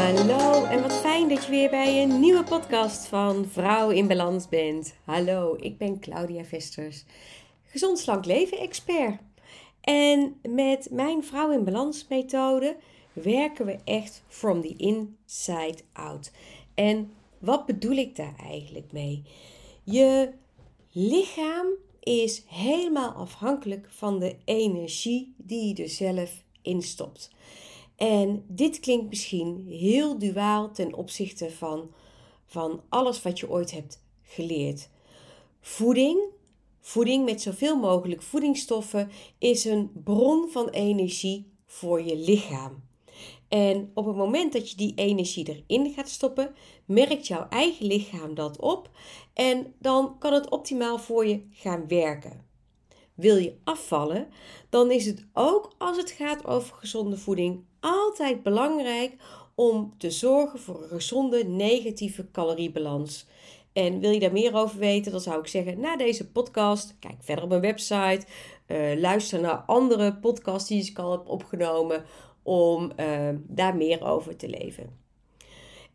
Hallo en wat fijn dat je weer bij een nieuwe podcast van Vrouw in Balans bent. Hallo, ik ben Claudia Vesters, gezond slank leven expert. En met mijn Vrouw in Balans methode werken we echt from the inside out. En wat bedoel ik daar eigenlijk mee? Je lichaam is helemaal afhankelijk van de energie die je er zelf instopt. En dit klinkt misschien heel duaal ten opzichte van, van alles wat je ooit hebt geleerd. Voeding, voeding met zoveel mogelijk voedingsstoffen, is een bron van energie voor je lichaam. En op het moment dat je die energie erin gaat stoppen, merkt jouw eigen lichaam dat op en dan kan het optimaal voor je gaan werken. Wil je afvallen, dan is het ook als het gaat over gezonde voeding altijd belangrijk om te zorgen voor een gezonde negatieve caloriebalans. En wil je daar meer over weten, dan zou ik zeggen na deze podcast, kijk verder op mijn website, uh, luister naar andere podcasts die ik al heb opgenomen om uh, daar meer over te leven.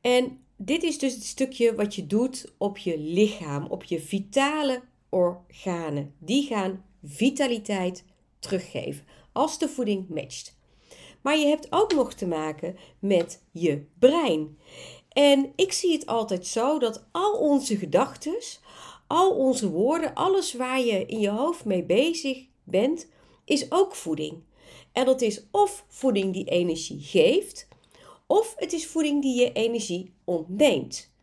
En dit is dus het stukje wat je doet op je lichaam, op je vitale organen. Die gaan vitaliteit teruggeven als de voeding matcht. Maar je hebt ook nog te maken met je brein. En ik zie het altijd zo dat al onze gedachten, al onze woorden, alles waar je in je hoofd mee bezig bent, is ook voeding. En dat is of voeding die energie geeft, of het is voeding die je energie ontneemt.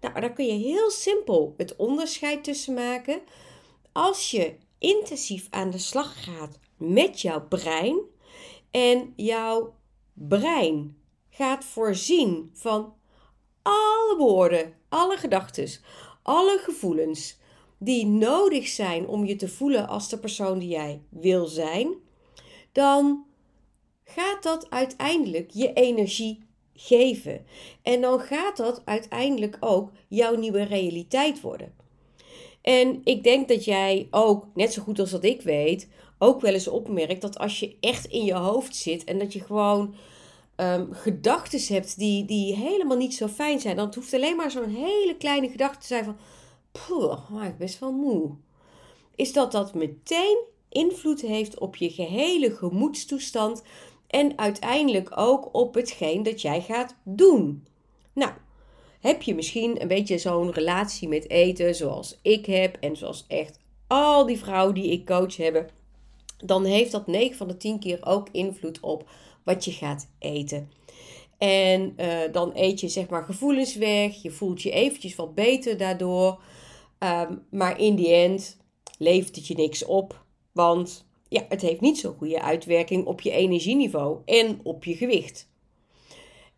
Nou, daar kun je heel simpel het onderscheid tussen maken. Als je intensief aan de slag gaat met jouw brein en jouw brein gaat voorzien van alle woorden, alle gedachten, alle gevoelens die nodig zijn om je te voelen als de persoon die jij wil zijn, dan gaat dat uiteindelijk je energie geven. En dan gaat dat uiteindelijk ook jouw nieuwe realiteit worden. En ik denk dat jij ook, net zo goed als dat ik weet, ook wel eens opmerkt dat als je echt in je hoofd zit en dat je gewoon um, gedachten hebt die, die helemaal niet zo fijn zijn, dan hoeft alleen maar zo'n hele kleine gedachte te zijn van, poeh, ik ben best wel moe. Is dat dat meteen invloed heeft op je gehele gemoedstoestand en uiteindelijk ook op hetgeen dat jij gaat doen. Nou, heb je misschien een beetje zo'n relatie met eten zoals ik heb en zoals echt al die vrouwen die ik coach hebben, dan heeft dat 9 van de 10 keer ook invloed op wat je gaat eten. En uh, dan eet je zeg maar gevoelens weg, je voelt je eventjes wat beter daardoor, um, maar in die end levert het je niks op, want ja, het heeft niet zo'n goede uitwerking op je energieniveau en op je gewicht.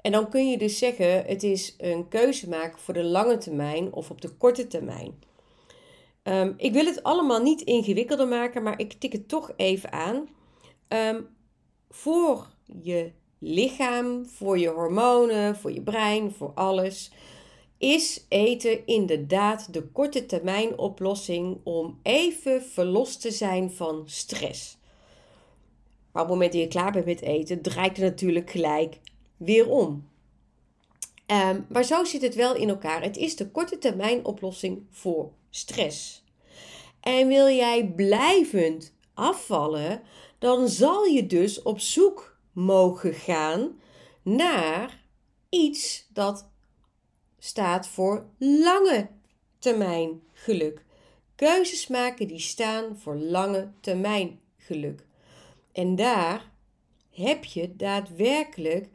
En dan kun je dus zeggen, het is een keuze maken voor de lange termijn of op de korte termijn. Um, ik wil het allemaal niet ingewikkelder maken, maar ik tik het toch even aan. Um, voor je lichaam, voor je hormonen, voor je brein, voor alles, is eten inderdaad de korte termijn oplossing om even verlost te zijn van stress. Op het moment dat je klaar bent met eten, draait het natuurlijk gelijk weer om. Um, maar zo zit het wel in elkaar. Het is de korte termijn oplossing voor stress. En wil jij blijvend afvallen, dan zal je dus op zoek mogen gaan naar iets dat staat voor lange termijn geluk. Keuzes maken die staan voor lange termijn geluk. En daar heb je daadwerkelijk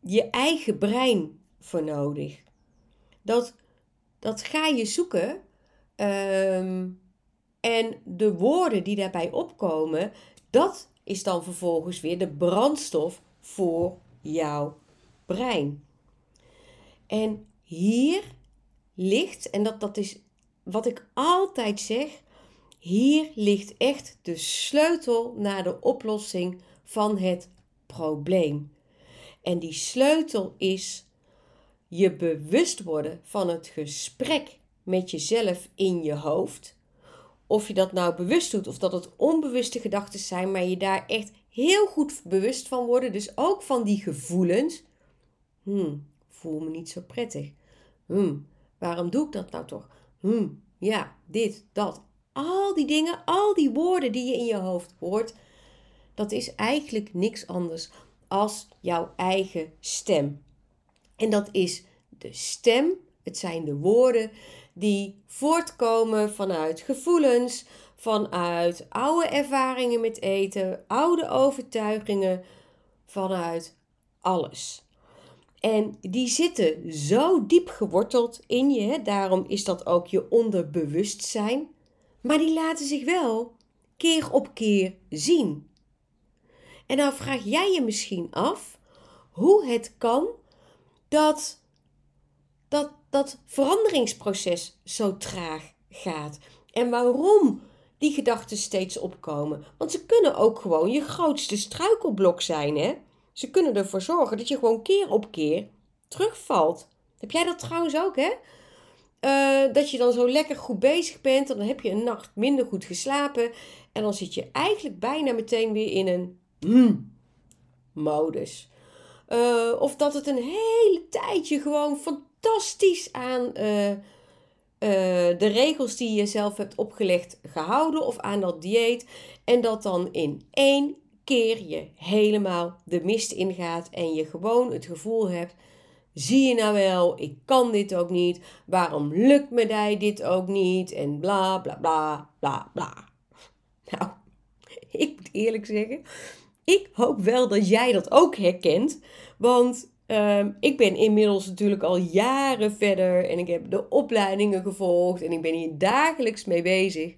je eigen brein voor nodig. Dat, dat ga je zoeken. Ehm, en de woorden die daarbij opkomen, dat is dan vervolgens weer de brandstof voor jouw brein. En hier ligt, en dat, dat is wat ik altijd zeg, hier ligt echt de sleutel naar de oplossing van het probleem. En die sleutel is je bewust worden van het gesprek met jezelf in je hoofd. Of je dat nou bewust doet of dat het onbewuste gedachten zijn, maar je daar echt heel goed bewust van worden. Dus ook van die gevoelens. Hmm, voel me niet zo prettig. Hmm, waarom doe ik dat nou toch? Hmm, ja, dit, dat. Al die dingen, al die woorden die je in je hoofd hoort, dat is eigenlijk niks anders als jouw eigen stem. En dat is de stem, het zijn de woorden die voortkomen vanuit gevoelens, vanuit oude ervaringen met eten, oude overtuigingen, vanuit alles. En die zitten zo diep geworteld in je, daarom is dat ook je onderbewustzijn, maar die laten zich wel keer op keer zien. En dan vraag jij je misschien af hoe het kan dat dat, dat veranderingsproces zo traag gaat. En waarom die gedachten steeds opkomen. Want ze kunnen ook gewoon je grootste struikelblok zijn, hè? Ze kunnen ervoor zorgen dat je gewoon keer op keer terugvalt. Heb jij dat trouwens ook, hè? Uh, dat je dan zo lekker goed bezig bent. En dan heb je een nacht minder goed geslapen. En dan zit je eigenlijk bijna meteen weer in een mm, modus. Uh, of dat het een hele tijdje gewoon fantastisch aan uh, de regels die je zelf hebt opgelegd gehouden. Of aan dat dieet. En dat dan in één keer je helemaal de mist ingaat. En je gewoon het gevoel hebt Zie je nou wel, ik kan dit ook niet. Waarom lukt me mij dit ook niet? En bla bla bla bla bla. Nou, ik moet eerlijk zeggen, ik hoop wel dat jij dat ook herkent. Want ehm, ik ben inmiddels natuurlijk al jaren verder en ik heb de opleidingen gevolgd en ik ben hier dagelijks mee bezig.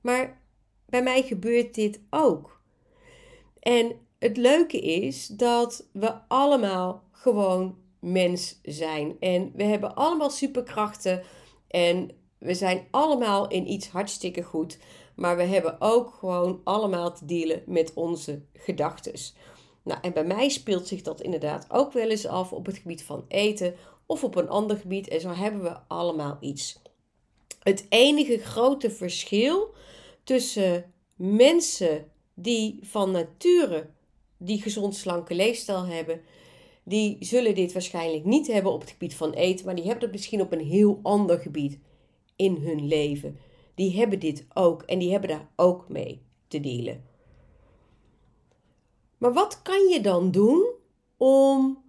Maar bij mij gebeurt dit ook. En het leuke is dat we allemaal gewoon mens zijn. En we hebben allemaal superkrachten en we zijn allemaal in iets hartstikke goed. Maar we hebben ook gewoon allemaal te dealen met onze gedachten. Nou, en bij mij speelt zich dat inderdaad ook wel eens af op het gebied van eten of op een ander gebied. En zo hebben we allemaal iets. Het enige grote verschil tussen mensen die van nature die gezond slanke leefstijl hebben die zullen dit waarschijnlijk niet hebben op het gebied van eten, maar die hebben het misschien op een heel ander gebied in hun leven. Die hebben dit ook en die hebben daar ook mee te delen. Maar wat kan je dan doen om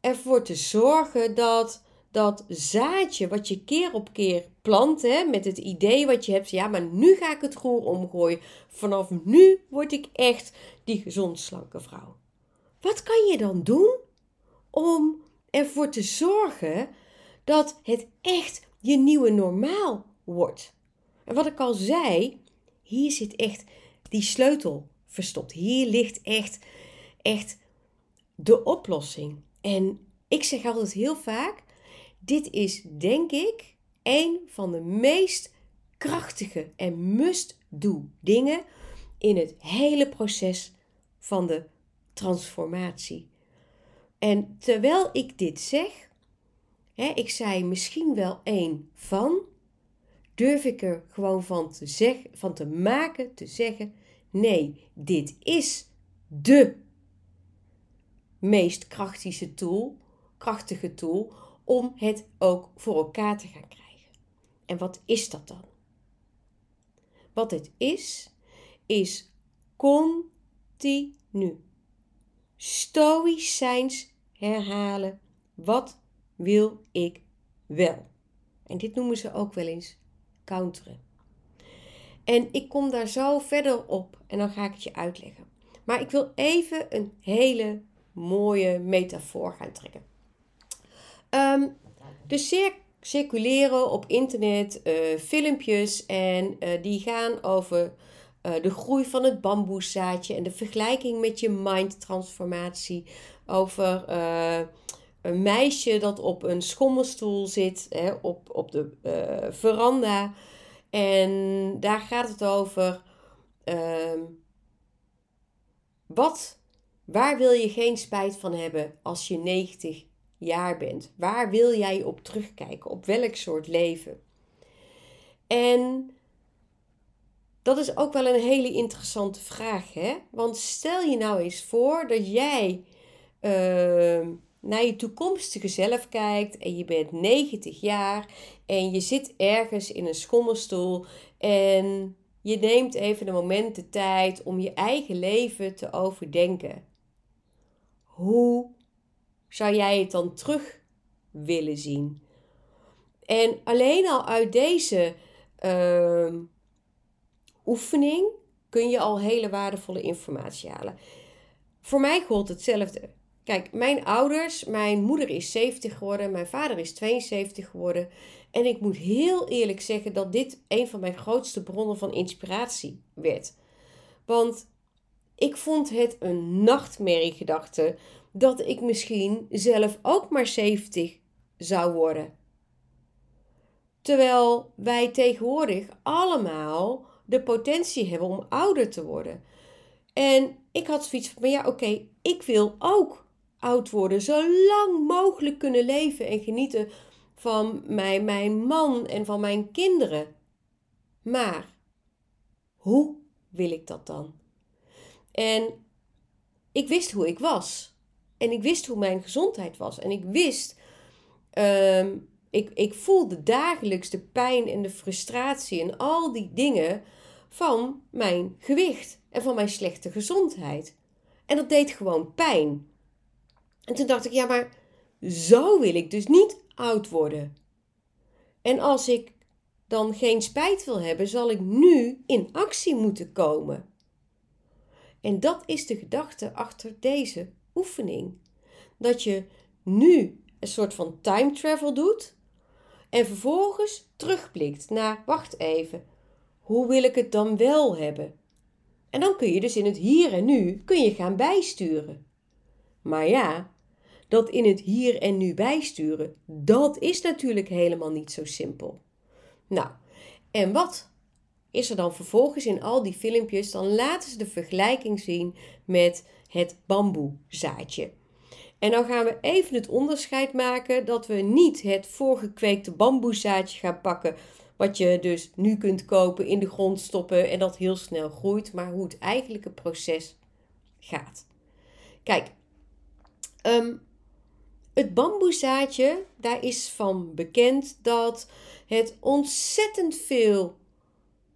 ervoor te zorgen dat dat zaadje wat je keer op keer plant, hè, met het idee wat je hebt, ja, maar nu ga ik het roer omgooien. Vanaf nu word ik echt die gezond slanke vrouw. Wat kan je dan doen om ervoor te zorgen dat het echt je nieuwe normaal wordt. En wat ik al zei, hier zit echt die sleutel verstopt. Hier ligt echt, echt de oplossing. En ik zeg altijd heel vaak: dit is denk ik een van de meest krachtige en must-do dingen in het hele proces van de transformatie. En terwijl ik dit zeg, hè, ik zei misschien wel één van, durf ik er gewoon van te, zeg, van te maken, te zeggen: nee, dit is de meest krachtige tool, krachtige tool om het ook voor elkaar te gaan krijgen. En wat is dat dan? Wat het is, is continu. Stoïcijns herhalen. Wat wil ik wel? En dit noemen ze ook wel eens counteren. En ik kom daar zo verder op en dan ga ik het je uitleggen. Maar ik wil even een hele mooie metafoor gaan trekken. Um, dus circuleren op internet uh, filmpjes en uh, die gaan over uh, de groei van het bamboezaadje en de vergelijking met je mindtransformatie over een meisje dat op een schommelstoel zit hè, op, op de veranda. En daar gaat het over. Uh, wat, waar wil je geen spijt van hebben als je 90 jaar bent? Waar wil jij op terugkijken? Op welk soort leven? En dat is ook wel een hele interessante vraag, hè? Want stel je nou eens voor dat jij Ehm, naar je toekomstige zelf kijkt en je bent 90 jaar en je zit ergens in een schommelstoel en je neemt even een moment de tijd om je eigen leven te overdenken. Hoe zou jij het dan terug willen zien? En alleen al uit deze uh, oefening kun je al hele waardevolle informatie halen. Voor mij gold hetzelfde. Kijk, mijn ouders, mijn moeder is 70 geworden, mijn vader is 72 geworden. En ik moet heel eerlijk zeggen dat dit een van mijn grootste bronnen van inspiratie werd. Want ik vond het een nachtmerriegedachte dat ik misschien zelf ook maar 70 zou worden. Terwijl wij tegenwoordig allemaal de potentie hebben om ouder te worden. En ik had zoiets van, ja oké, ik wil ook oud worden. Zo lang mogelijk kunnen leven en genieten van mijn, man en van mijn kinderen. Maar hoe wil ik dat dan? En ik wist hoe ik was. En ik wist hoe mijn gezondheid was. En ik wist, um, ik, ik voelde dagelijks de pijn en de frustratie en al die dingen van mijn gewicht en van mijn slechte gezondheid. En dat deed gewoon pijn. En toen dacht ik, ja, maar zo wil ik dus niet oud worden. En als ik dan geen spijt wil hebben, zal ik nu in actie moeten komen. En dat is de gedachte achter deze oefening. Dat je nu een soort van time travel doet en vervolgens terugblikt naar, wacht even, hoe wil ik het dan wel hebben? En dan kun je dus in het hier en nu kun je gaan bijsturen. Maar ja, dat in het hier en nu bijsturen, dat is natuurlijk helemaal niet zo simpel. Nou, en wat is er dan vervolgens in al die filmpjes? Dan laten ze de vergelijking zien met het bamboezaadje. En dan gaan we even het onderscheid maken dat we niet het voorgekweekte bamboezaadje gaan pakken, wat je dus nu kunt kopen, in de grond stoppen en dat heel snel groeit, maar hoe het eigenlijke proces gaat. Kijk, um, het bamboezaadje, daar is van bekend dat het ontzettend veel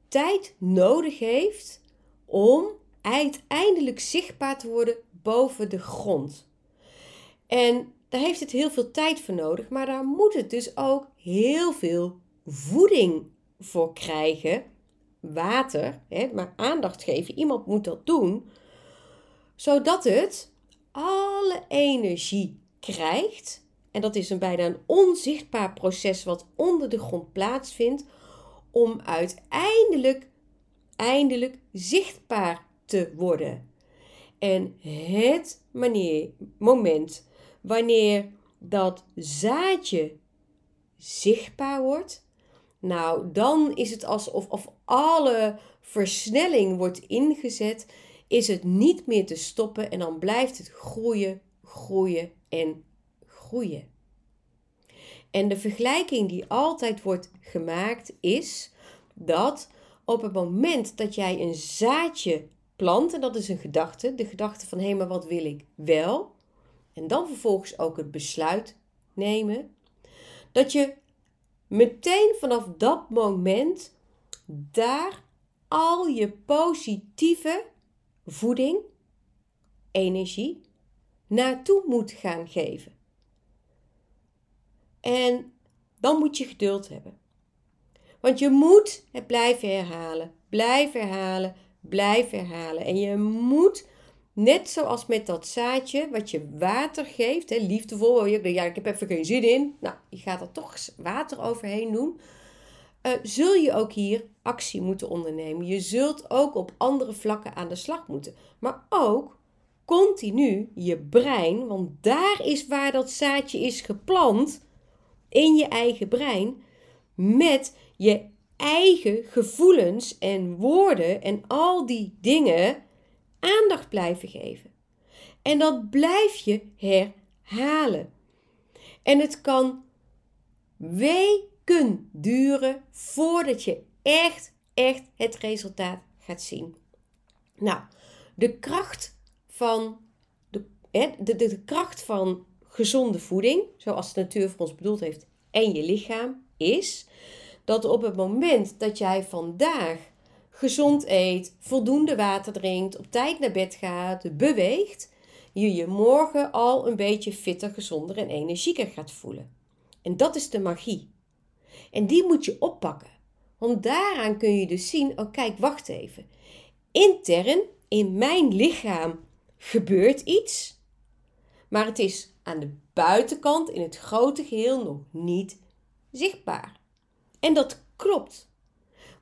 tijd nodig heeft om uiteindelijk zichtbaar te worden boven de grond. En daar heeft het heel veel tijd voor nodig, maar daar moet het dus ook heel veel voeding voor krijgen. Water, hè, maar aandacht geven. Iemand moet dat doen, zodat het alle energie krijgt. En dat is een bijna onzichtbaar proces wat onder de grond plaatsvindt. Om uiteindelijk eindelijk zichtbaar te worden. En het manier, moment wanneer dat zaadje zichtbaar wordt, nou dan is het alsof of alle versnelling wordt ingezet, is het niet meer te stoppen en dan blijft het groeien, groeien en groeien. En de vergelijking die altijd wordt gemaakt is dat op het moment dat jij een zaadje plant, en dat is een gedachte, de gedachte van hé, hey, maar wat wil ik wel? En dan vervolgens ook het besluit nemen, dat je meteen vanaf dat moment daar al je positieve voeding, energie, naartoe moet gaan geven. En dan moet je geduld hebben. Want je moet het blijven herhalen, blijven herhalen, blijven herhalen. En je moet, net zoals met dat zaadje, wat je water geeft, hè, liefdevol, je, ja, ik heb even geen zin in. Nou, je gaat er toch water overheen doen. Uh, zul je ook hier actie moeten ondernemen. Je zult ook op andere vlakken aan de slag moeten. Maar ook continu je brein, want daar is waar dat zaadje is geplant, in je eigen brein, met je eigen gevoelens en woorden en al die dingen aandacht blijven geven. En dat blijf je herhalen. En het kan weken duren voordat je echt, echt het resultaat gaat zien. Nou, de kracht van de, de, de, de kracht van gezonde voeding, zoals de natuur voor ons bedoeld heeft, en je lichaam, is dat op het moment dat jij vandaag gezond eet, voldoende water drinkt, op tijd naar bed gaat, beweegt, je je morgen al een beetje fitter, gezonder en energieker gaat voelen. En dat is de magie. En die moet je oppakken. Want daaraan kun je dus zien: oh kijk, wacht even. Intern, in mijn lichaam, gebeurt iets. Maar het is aan de buitenkant, in het grote geheel, nog niet zichtbaar. En dat klopt.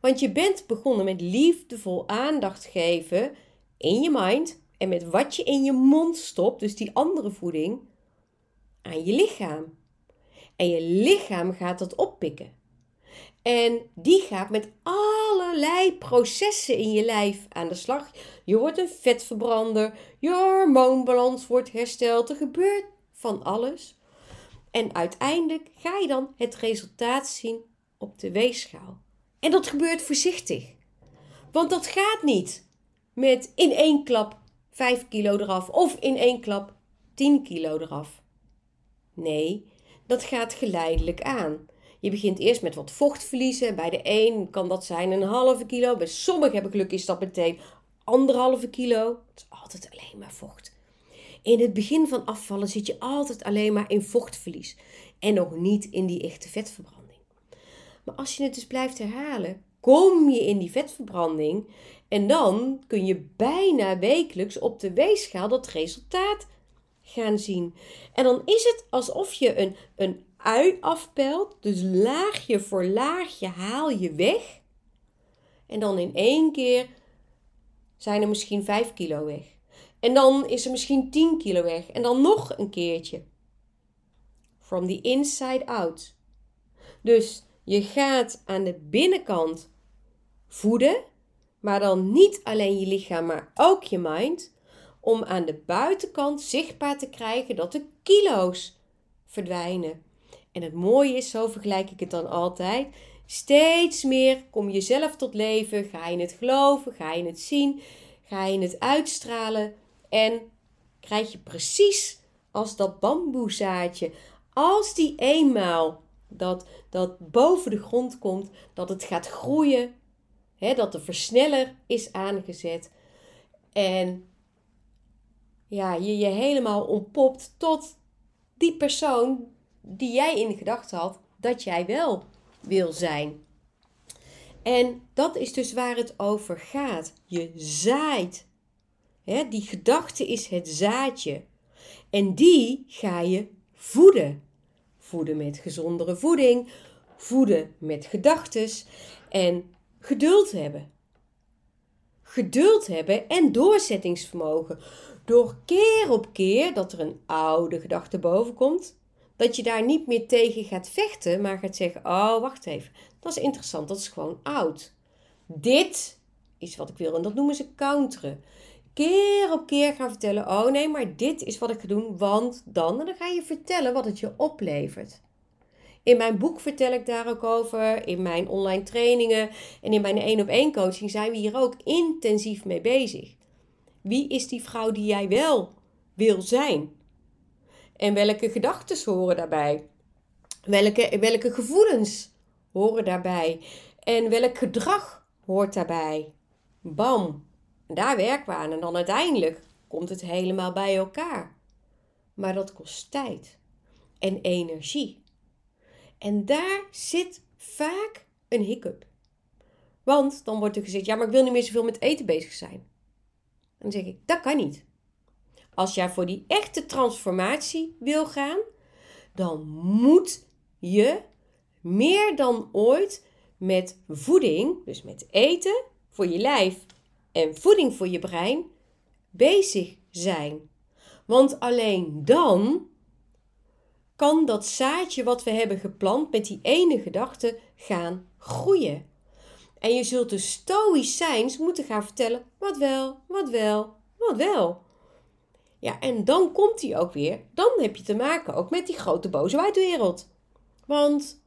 Want je bent begonnen met liefdevol aandacht geven in je mind en met wat je in je mond stopt, dus die andere voeding, aan je lichaam. En je lichaam gaat dat oppikken. En die gaat met allerlei processen in je lijf aan de slag. Je wordt een vetverbrander, je hormoonbalans wordt hersteld, er gebeurt van alles. En uiteindelijk ga je dan het resultaat zien op de weegschaal. En dat gebeurt voorzichtig. Want dat gaat niet met in één klap 5 kilo eraf of in één klap 10 kilo eraf. Nee, dat gaat geleidelijk aan. Je begint eerst met wat vocht verliezen. Bij de een kan dat zijn een halve kilo. Bij sommigen hebben geluk is dat meteen anderhalve kilo. Het is altijd alleen maar vocht. In het begin van afvallen zit je altijd alleen maar in vochtverlies. En nog niet in die echte vetverbranding. Maar als je het dus blijft herhalen, kom je in die vetverbranding. En dan kun je bijna wekelijks op de weegschaal dat resultaat gaan zien. En dan is het alsof je een, een ui afpelt. Dus laagje voor laagje haal je weg. En dan in één keer zijn er misschien 5 kilo weg. En dan is er misschien 10 kilo weg. En dan nog een keertje. From the inside out. Dus je gaat aan de binnenkant voeden, maar dan niet alleen je lichaam, maar ook je mind, om aan de buitenkant zichtbaar te krijgen dat de kilo's verdwijnen. En het mooie is, zo vergelijk ik het dan altijd, steeds meer kom je zelf tot leven, ga je het geloven, ga je het zien, ga je het uitstralen en krijg je precies als dat bamboezaadje, als die eenmaal dat, dat boven de grond komt, dat het gaat groeien, hè, dat de versneller is aangezet en ja, je je helemaal ontpopt tot die persoon die jij in gedachten had dat jij wel wil zijn. En dat is dus waar het over gaat. Je zaait. die gedachte is het zaadje. En die ga je voeden. Voeden met gezondere voeding, voeden met gedachtes en geduld hebben. Geduld hebben en doorzettingsvermogen. Door keer op keer dat er een oude gedachte boven komt, dat je daar niet meer tegen gaat vechten, maar gaat zeggen: Oh, wacht even, dat is interessant, dat is gewoon oud. Dit is wat ik wil en dat noemen ze counteren. Keer op keer gaan vertellen: Oh nee, maar dit is wat ik ga doen, want dan. En dan ga je vertellen wat het je oplevert. In mijn boek vertel ik daar ook over. In mijn online trainingen en in mijn één op één coaching zijn we hier ook intensief mee bezig. Wie is die vrouw die jij wel wil zijn? En welke gedachten horen daarbij? Welke, welke gevoelens horen daarbij? En welk gedrag hoort daarbij? Bam, daar werken we aan. En dan uiteindelijk komt het helemaal bij elkaar. Maar dat kost tijd en energie. En daar zit vaak een hiccup. Want dan wordt er gezegd: ja, maar ik wil niet meer zoveel met eten bezig zijn. Dan zeg ik: dat kan niet. Als jij voor die echte transformatie wil gaan, dan moet je meer dan ooit met voeding, dus met eten voor je lijf en voeding voor je brein, bezig zijn. Want alleen dan kan dat zaadje wat we hebben geplant met die ene gedachte gaan groeien. En je zult de stoïcijns moeten gaan vertellen wat wel, wat wel, wat wel. Ja, en dan komt hij ook weer. Dan heb je te maken ook met die grote boze buitenwereld. Want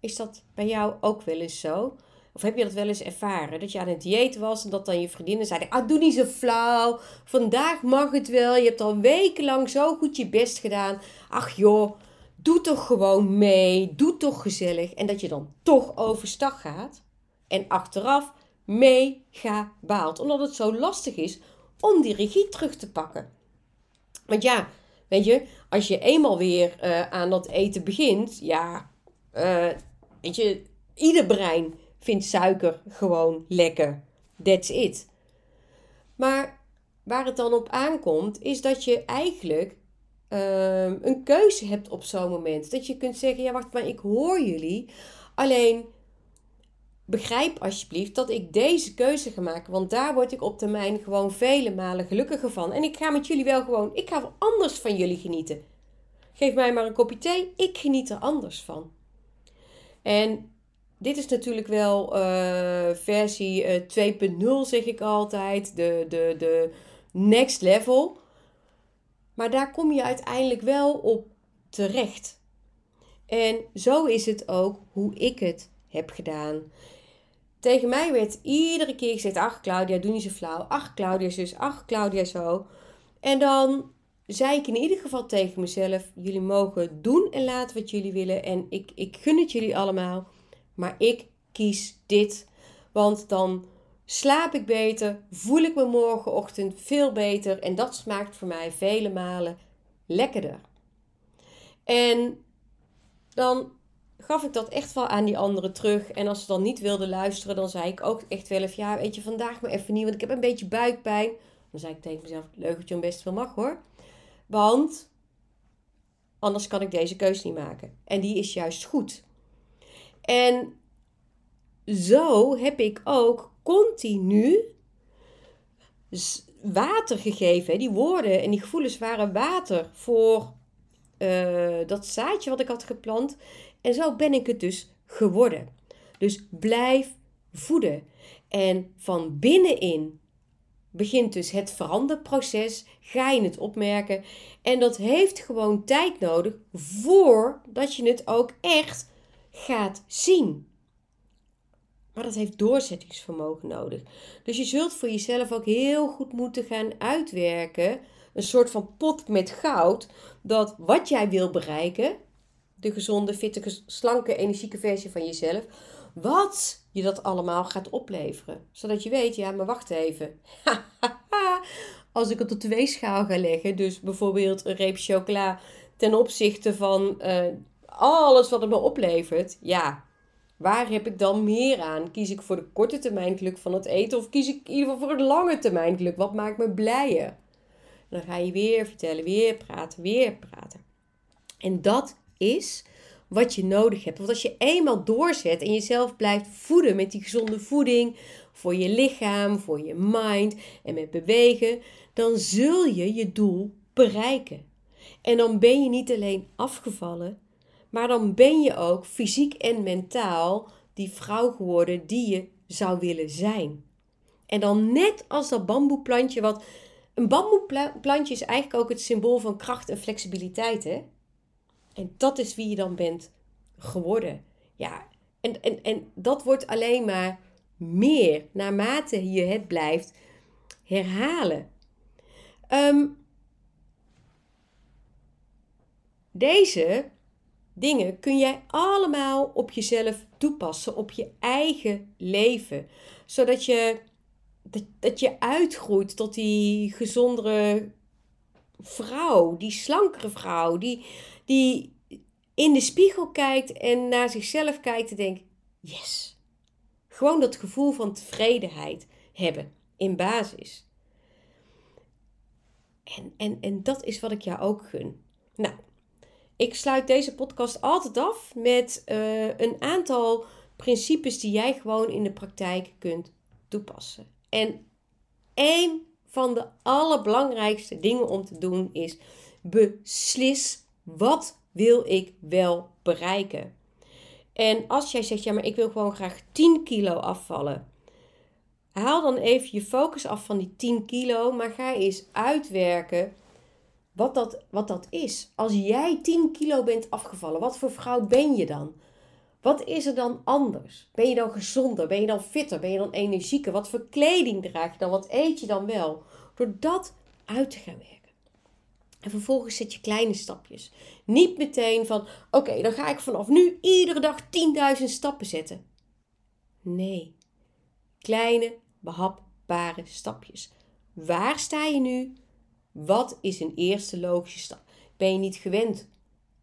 is dat bij jou ook wel eens zo? Of heb je dat wel eens ervaren? Dat je aan het dieet was en dat dan je vriendinnen zeiden: Ah, doe niet zo flauw. Vandaag mag het wel. Je hebt al wekenlang zo goed je best gedaan. Ach joh, doe toch gewoon mee. Doe toch gezellig. En dat je dan toch overstag gaat. En achteraf mega baalt. Omdat het zo lastig is om die regie terug te pakken. Want ja, weet je, als je eenmaal weer uh, aan dat eten begint, ja, uh, weet je, ieder brein vindt suiker gewoon lekker. That's it. Maar waar het dan op aankomt, is dat je eigenlijk uh, een keuze hebt op zo'n moment. Dat je kunt zeggen: ja, wacht, maar ik hoor jullie. Alleen begrijp alsjeblieft dat ik deze keuze ga maken. Want daar word ik op termijn gewoon vele malen gelukkiger van. En ik ga met jullie wel gewoon, ik ga anders van jullie genieten. Geef mij maar een kopje thee, ik geniet er anders van. En dit is natuurlijk wel uh, versie uh, eh, 2.0, zeg ik altijd. De, de, de next level. Maar daar kom je uiteindelijk wel op terecht. En zo is het ook hoe ik het heb gedaan. Tegen mij werd iedere keer gezegd: Ach, Claudia, doe niet zo flauw. Ach, Claudia, zus. Ach, Claudia, zo. En dan zei ik in ieder geval tegen mezelf: Jullie mogen doen en laten wat jullie willen. En ik, ik gun het jullie allemaal. Maar ik kies dit. Want dan slaap ik beter, voel ik me morgenochtend veel beter. En dat smaakt voor mij vele malen lekkerder. En dan gaf ik dat echt wel aan die anderen terug. En als ze dan niet wilden luisteren, dan zei ik ook echt wel even: Ja, weet je, vandaag maar even niet, want ik heb een beetje buikpijn. Dan zei ik tegen mezelf: Leuk hem best wel mag hoor. Want anders kan ik deze keuze niet maken. En die is juist goed. En zo heb ik ook continu water gegeven. Die woorden en die gevoelens waren water voor uh, dat zaadje wat ik had geplant. En zo ben ik het dus geworden. Dus blijf voeden. En van binnenin begint dus het veranderproces. Ga je het opmerken. En dat heeft gewoon tijd nodig voordat je het ook echt gaat zien. Maar dat heeft doorzettingsvermogen nodig. Dus je zult voor jezelf ook heel goed moeten gaan uitwerken. Een soort van pot met goud. Dat wat jij wil bereiken, de gezonde, fitte, slanke, energieke versie van jezelf. Wat je dat allemaal gaat opleveren. Zodat je weet, ja, maar wacht even. Als ik het op de weegschaal ga leggen, dus bijvoorbeeld een reep chocola ten opzichte van uh, alles wat het me oplevert. Ja, waar heb ik dan meer aan? Kies ik voor de korte termijn geluk van het eten of kies ik in ieder geval voor het lange termijn geluk? Wat maakt me blijer? dan ga je weer vertellen, weer praten, weer praten. En dat is wat je nodig hebt. Want als je eenmaal doorzet en jezelf blijft voeden met die gezonde voeding voor je lichaam, voor je mind en met bewegen, dan zul je je doel bereiken. En dan ben je niet alleen afgevallen, maar dan ben je ook fysiek en mentaal die vrouw geworden die je zou willen zijn. En dan net als dat bamboeplantje, wat een bamboeplantje is eigenlijk ook het symbool van kracht en flexibiliteit, hè? En dat is wie je dan bent geworden. Ja, en, en, en dat wordt alleen maar meer naarmate je het blijft herhalen. Ehm, deze dingen kun jij allemaal op jezelf toepassen, op je eigen leven. Zodat je, dat, dat je uitgroeit tot die gezondere vrouw, die slankere vrouw, die, die in de spiegel kijkt en naar zichzelf kijkt en denkt: yes. Gewoon dat gevoel van tevredenheid hebben in basis. En, en, en dat is wat ik jou ook gun. Nou, ik sluit deze podcast altijd af met uh, een aantal principes die jij gewoon in de praktijk kunt toepassen. En één van de allerbelangrijkste dingen om te doen is beslis wat wil ik wel bereiken. En als jij zegt, ja, maar ik wil gewoon graag 10 kilo afvallen. Haal dan even je focus af van die 10 kilo, maar ga eens uitwerken wat dat, wat dat is. Als jij 10 kilo bent afgevallen, wat voor vrouw ben je dan? Wat is er dan anders? Ben je dan gezonder? Ben je dan fitter? Ben je dan energieker? Wat voor kleding draag je dan? Wat eet je dan wel? Door dat uit te gaan werken. En vervolgens zet je kleine stapjes. Niet meteen van, oké, dan ga ik vanaf nu iedere dag 10.000 stappen zetten. Nee, kleine, behapbare stapjes. Waar sta je nu? Wat is een eerste logische stap? Ben je niet gewend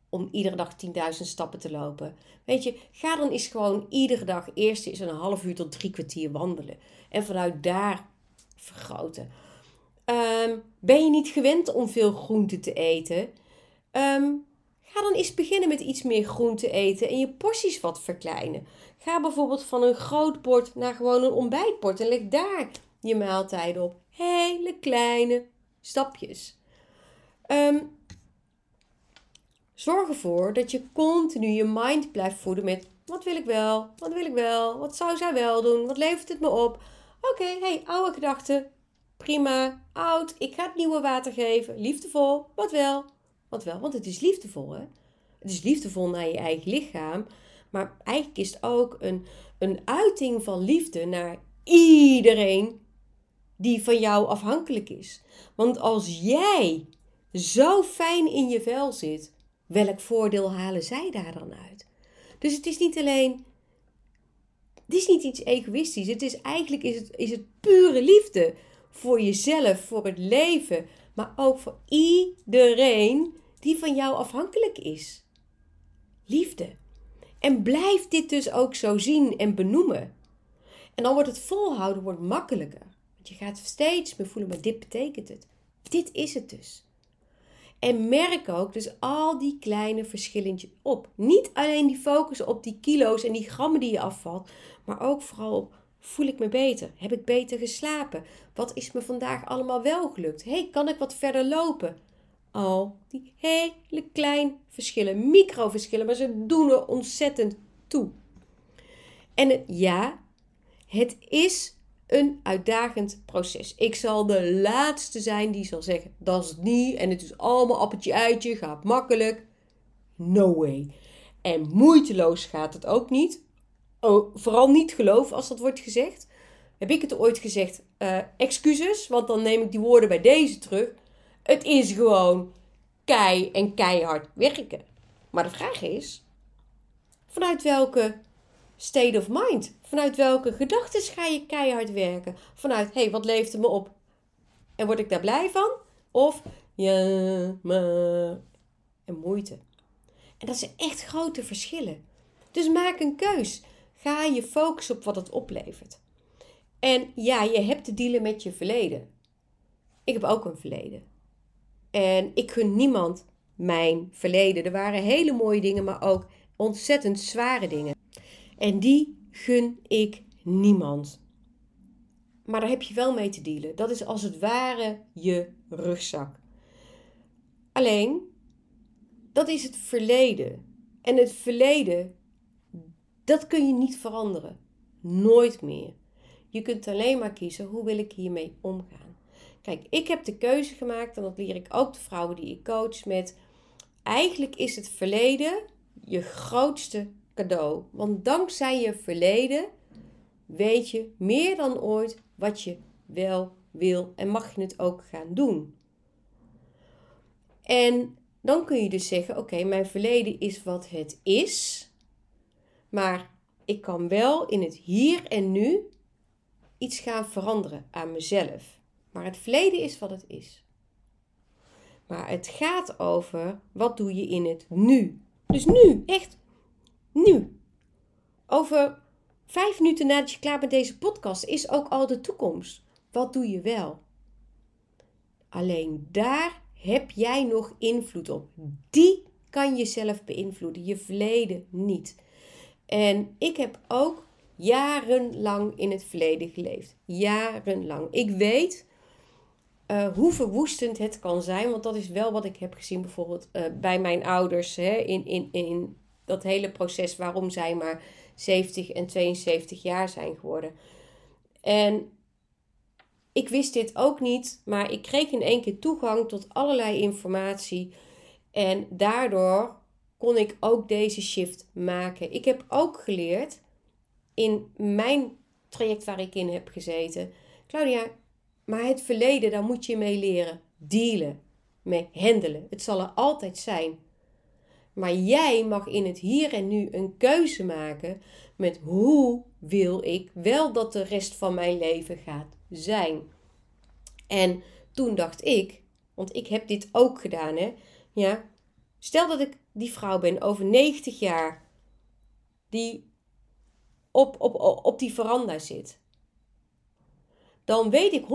om iedere dag 10.000 stappen te lopen? Weet je, ga dan eens gewoon iedere dag eerst eens een half uur tot drie kwartier wandelen. En vanuit daar vergroten. Um, ben je niet gewend om veel groente te eten? Um, ga dan eens beginnen met iets meer groente eten en je porties wat verkleinen. Ga bijvoorbeeld van een groot bord naar gewoon een ontbijtbord en leg daar je maaltijden op. Hele kleine stapjes. Um, zorg ervoor dat je continu je mind blijft voeden met wat wil ik wel, wat wil ik wel, wat zou zij wel doen, wat levert het me op. Oké, hey, oude gedachten, prima, oud, ik ga het nieuwe water geven, liefdevol, wat wel, wat wel, want het is liefdevol hè. Het is liefdevol naar je eigen lichaam, maar eigenlijk is het ook een, een uiting van liefde naar iedereen die van jou afhankelijk is. Want als jij zo fijn in je vel zit, welk voordeel halen zij daar dan uit? Dus het is niet alleen. Het is niet iets egoïstisch. Het is eigenlijk is het, is het pure liefde voor jezelf, voor het leven, maar ook voor iedereen die van jou afhankelijk is. Liefde. En blijf dit dus ook zo zien en benoemen. En dan wordt het volhouden wordt makkelijker. Want je gaat steeds meer voelen, maar dit betekent het. Dit is het dus. En merk ook dus al die kleine verschillentjes op. Niet alleen die focus op die kilo's en die grammen die je afvalt, maar ook vooral op Voel ik me beter? Heb ik beter geslapen? Wat is me vandaag allemaal wel gelukt? hey, kan ik wat verder lopen? Al die hele kleine verschillen, microverschillen, maar ze doen er ontzettend toe. En ja, het is een uitdagend proces. Ik zal de laatste zijn die zal zeggen: dat is niet en het is allemaal appeltje eitje, gaat makkelijk. No way. En moeiteloos gaat het ook niet oh, vooral niet geloof als dat wordt gezegd. Heb ik het ooit gezegd? Uh, excuses, want dan neem ik die woorden bij deze terug. Het is gewoon kei en keihard werken. Maar de vraag is: vanuit welke state of mind? Vanuit welke gedachten ga je keihard werken? Vanuit, hé, hey, wat leeft er me op? En word ik daar blij van? Of, ja, maar... En moeite. En dat zijn echt grote verschillen. Dus maak een keus. Ga je focussen op wat het oplevert. En ja, je hebt te dealen met je verleden. Ik heb ook een verleden. En ik gun niemand mijn verleden. Er waren hele mooie dingen, maar ook ontzettend zware dingen. En die gun ik niemand. Maar daar heb je wel mee te dealen. Dat is als het ware je rugzak. Alleen, dat is het verleden. En het verleden dat kun je niet veranderen. Nooit meer. Je kunt alleen maar kiezen hoe wil ik hiermee omgaan. Kijk, ik heb de keuze gemaakt en dat leer ik ook de vrouwen die ik coach met. Eigenlijk is het verleden je grootste cadeau. Want dankzij je verleden weet je meer dan ooit wat je wel wil en mag je het ook gaan doen. En dan kun je dus zeggen: Oké, mijn verleden is wat het is. Maar ik kan wel in het hier en nu iets gaan veranderen aan mezelf. Maar het verleden is wat het is. Maar het gaat over wat doe je in het nu. Dus nu, echt nu. Over vijf minuten nadat je klaar bent met deze podcast is ook al de toekomst. Wat doe je wel? Alleen daar heb jij nog invloed op. Die kan je zelf beïnvloeden, je verleden niet. En ik heb ook jarenlang in het verleden geleefd. Jarenlang. Ik weet uh, hoe verwoestend het kan zijn. Want dat is wel wat ik heb gezien bijvoorbeeld uh, bij mijn ouders. Hè, in, in, in dat hele proces waarom zij maar 70 en 72 jaar zijn geworden. En ik wist dit ook niet, maar ik kreeg in één keer toegang tot allerlei informatie. En daardoor kon ik ook deze shift maken. Ik heb ook geleerd in mijn traject waar ik in heb gezeten. Claudia, maar het verleden, daar moet je mee leren. Dealen, mee handelen. Het zal er altijd zijn. Maar jij mag in het hier en nu een keuze maken met hoe wil ik wel dat de rest van mijn leven gaat zijn. En toen dacht ik, want ik heb dit ook gedaan, hè? Ja, stel dat ik die vrouw ben over 90 jaar, die op, op, op die veranda zit. Dan weet ik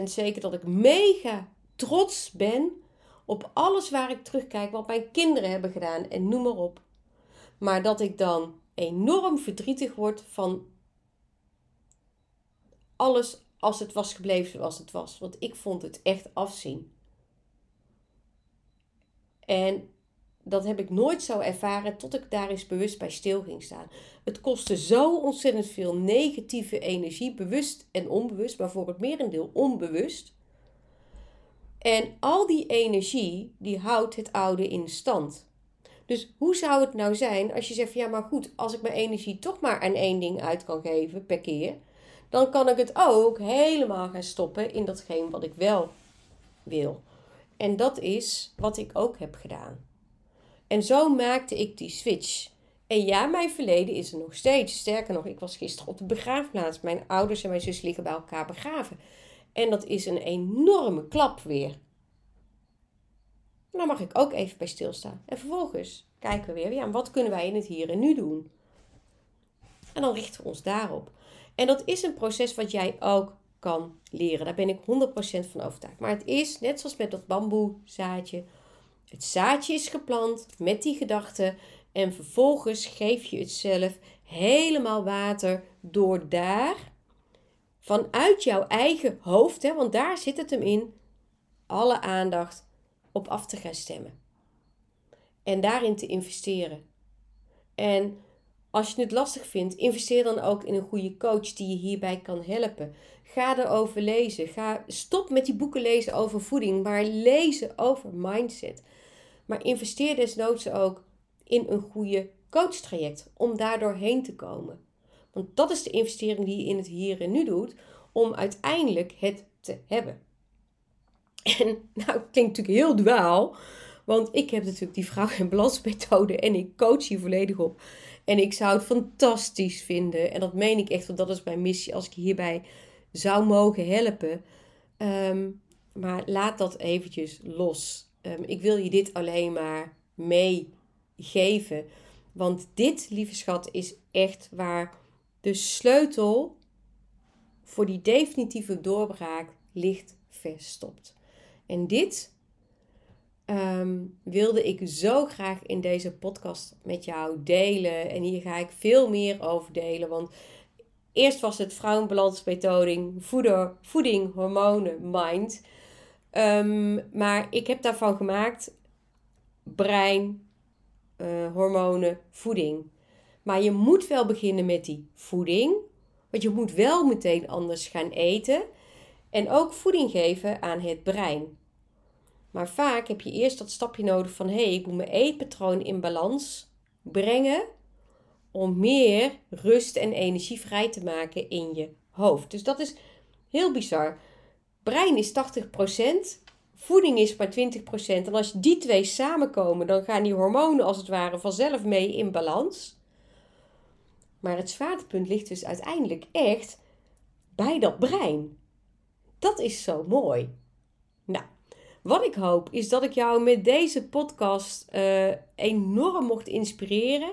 100% zeker dat ik mega trots ben op alles waar ik terugkijk, wat mijn kinderen hebben gedaan en noem maar op. Maar dat ik dan enorm verdrietig word van alles als het was gebleven zoals het was. Want ik vond het echt afzien. En dat heb ik nooit zo ervaren tot ik daar eens bewust bij stil ging staan. Het kostte zo ontzettend veel negatieve energie, bewust en onbewust, maar voor het merendeel onbewust. En al die energie, die houdt het oude in stand. Dus hoe zou het nou zijn als je zegt van ja, maar goed, als ik mijn energie toch maar aan één ding uit kan geven per keer, dan kan ik het ook helemaal gaan stoppen in datgene wat ik wel wil. En dat is wat ik ook heb gedaan. En zo maakte ik die switch. En ja, mijn verleden is er nog steeds. Sterker nog, ik was gisteren op de begraafplaats. Mijn ouders en mijn zus liggen bij elkaar begraven. En dat is een enorme klap weer. En daar mag ik ook even bij stilstaan. En vervolgens kijken we weer, ja, wat kunnen wij in het hier en nu doen? En dan richten we ons daarop. En dat is een proces wat jij ook kan leren. Daar ben ik 100% van overtuigd. Maar het is net zoals met dat bamboezaadje. Het zaadje is geplant met die gedachte. En vervolgens geef je het zelf helemaal water door daar, vanuit jouw eigen hoofd, hè, want daar zit het hem in, alle aandacht op af te gaan stemmen. En daarin te investeren. En als je het lastig vindt, investeer dan ook in een goede coach die je hierbij kan helpen. Ga erover lezen. Ga, stop met die boeken lezen over voeding, maar lezen over mindset. Maar investeer desnoods ook in een goede coachtraject om daardoor heen te komen. Want dat is de investering die je in het hier en nu doet om uiteindelijk het te hebben. En nou, het klinkt natuurlijk heel duaal, want ik heb natuurlijk die vrouw- en balansmethode en ik coach hier volledig op. En ik zou het fantastisch vinden, en dat meen ik echt, want dat is mijn missie, als ik hierbij zou mogen helpen. Ehm, maar laat dat eventjes los. Ehm, ik wil je dit alleen maar meegeven. Want dit, lieve schat, is echt waar de sleutel voor die definitieve doorbraak ligt verstopt. En dit Ehm, wilde ik zo graag in deze podcast met jou delen. En hier ga ik veel meer over delen. Want eerst was het vrouwenbalansmethode, voeder, voeding, hormonen, mind. Um, maar ik heb daarvan gemaakt brein, uh, hormonen, voeding. Maar je moet wel beginnen met die voeding. Want je moet wel meteen anders gaan eten. En ook voeding geven aan het brein. Maar vaak heb je eerst dat stapje nodig van hé, hey, ik moet mijn eetpatroon in balans brengen om meer rust en energie vrij te maken in je hoofd. Dus dat is heel bizar. Brein is 80%, voeding is maar 20%. En als die twee samenkomen, dan gaan die hormonen als het ware vanzelf mee in balans. Maar het zwaartepunt ligt dus uiteindelijk echt bij dat brein. Dat is zo mooi. Nou, wat ik hoop is dat ik jou met deze podcast uh, enorm mocht inspireren.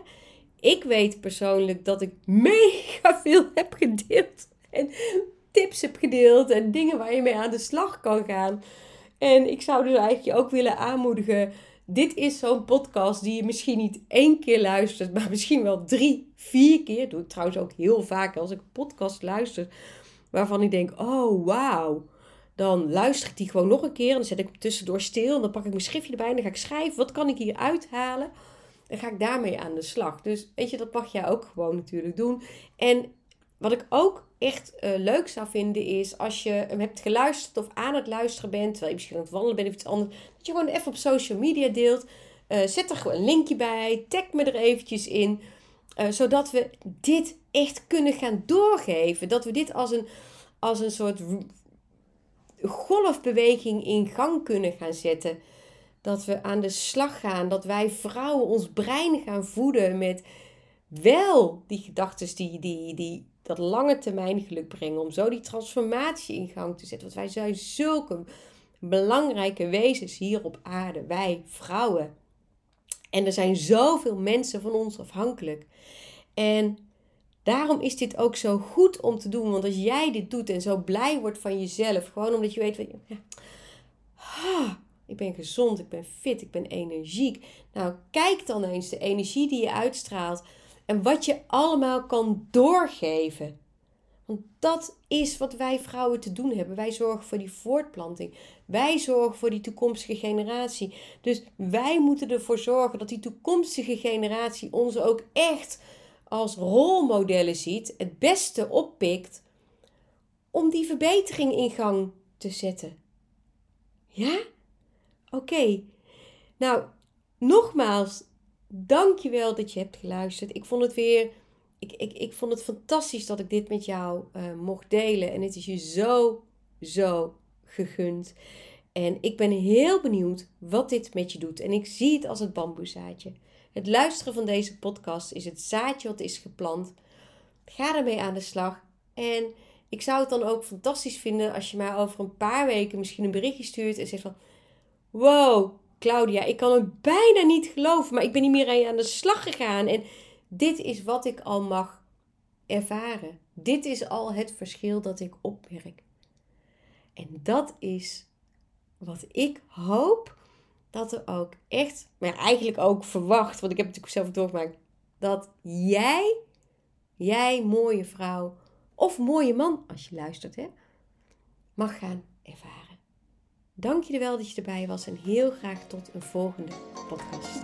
Ik weet persoonlijk dat ik mega veel heb gedeeld. En tips heb gedeeld en dingen waar je mee aan de slag kan gaan. En ik zou dus eigenlijk je ook willen aanmoedigen. Dit is zo'n podcast die je misschien niet één keer luistert, maar misschien wel drie, vier keer. Dat doe ik trouwens ook heel vaak als ik een podcast luister. Waarvan ik denk: oh wauw dan luister ik die gewoon nog een keer. En dan zet ik hem tussendoor stil. En dan pak ik mijn schriftje erbij. En dan ga ik schrijven. Wat kan ik hier uithalen? En ga ik daarmee aan de slag. Dus weet je, dat mag jij ook gewoon natuurlijk doen. En wat ik ook echt uh, leuk zou vinden is als je hem hebt geluisterd of aan het luisteren bent. Terwijl je misschien aan het wandelen bent of iets anders. Dat je gewoon even op social media deelt. Uh, zet er gewoon een linkje bij. Tag me er eventjes in. Uh, zodat we dit echt kunnen gaan doorgeven. Dat we dit als een, als een soort golfbeweging in gang kunnen gaan zetten. Dat we aan de slag gaan. Dat wij vrouwen ons brein gaan voeden met wel die gedachten die, die, die dat lange termijn geluk brengen. Om zo die transformatie in gang te zetten. Want wij zijn zulke belangrijke wezens hier op aarde. Wij vrouwen. En er zijn zoveel mensen van ons afhankelijk. En daarom is dit ook zo goed om te doen. Want als jij dit doet en zo blij wordt van jezelf, gewoon omdat je weet, van, ja, ah, ik ben gezond, ik ben fit, ik ben energiek. Nou, kijk dan eens de energie die je uitstraalt en wat je allemaal kan doorgeven. Want dat is wat wij vrouwen te doen hebben. Wij zorgen voor die voortplanting. Wij zorgen voor die toekomstige generatie. Dus wij moeten ervoor zorgen dat die toekomstige generatie ons ook echt als rolmodellen ziet, het beste oppikt om die verbetering in gang te zetten. Ja? Oké. Nou, nogmaals, dankjewel dat je hebt geluisterd. Ik vond het weer ik, ik, ik vond het fantastisch dat ik dit met jou uh, mocht delen. En het is je zo, zo gegund. En ik ben heel benieuwd wat dit met je doet. En ik zie het als het bamboezaadje. Het luisteren van deze podcast is het zaadje wat is geplant. Ga ermee aan de slag. En ik zou het dan ook fantastisch vinden als je mij over een paar weken misschien een berichtje stuurt en zegt van... Wow, Claudia, ik kan het bijna niet geloven, maar ik ben niet meer aan de slag gegaan. En dit is wat ik al mag ervaren. Dit is al het verschil dat ik opmerk. En dat is wat ik hoop dat er ook echt, maar eigenlijk ook verwacht, want ik heb het natuurlijk zelf doorgemaakt, dat jij, jij mooie vrouw of mooie man, als je luistert, hè, mag gaan ervaren. Dank je wel dat je erbij was en heel graag tot een volgende podcast.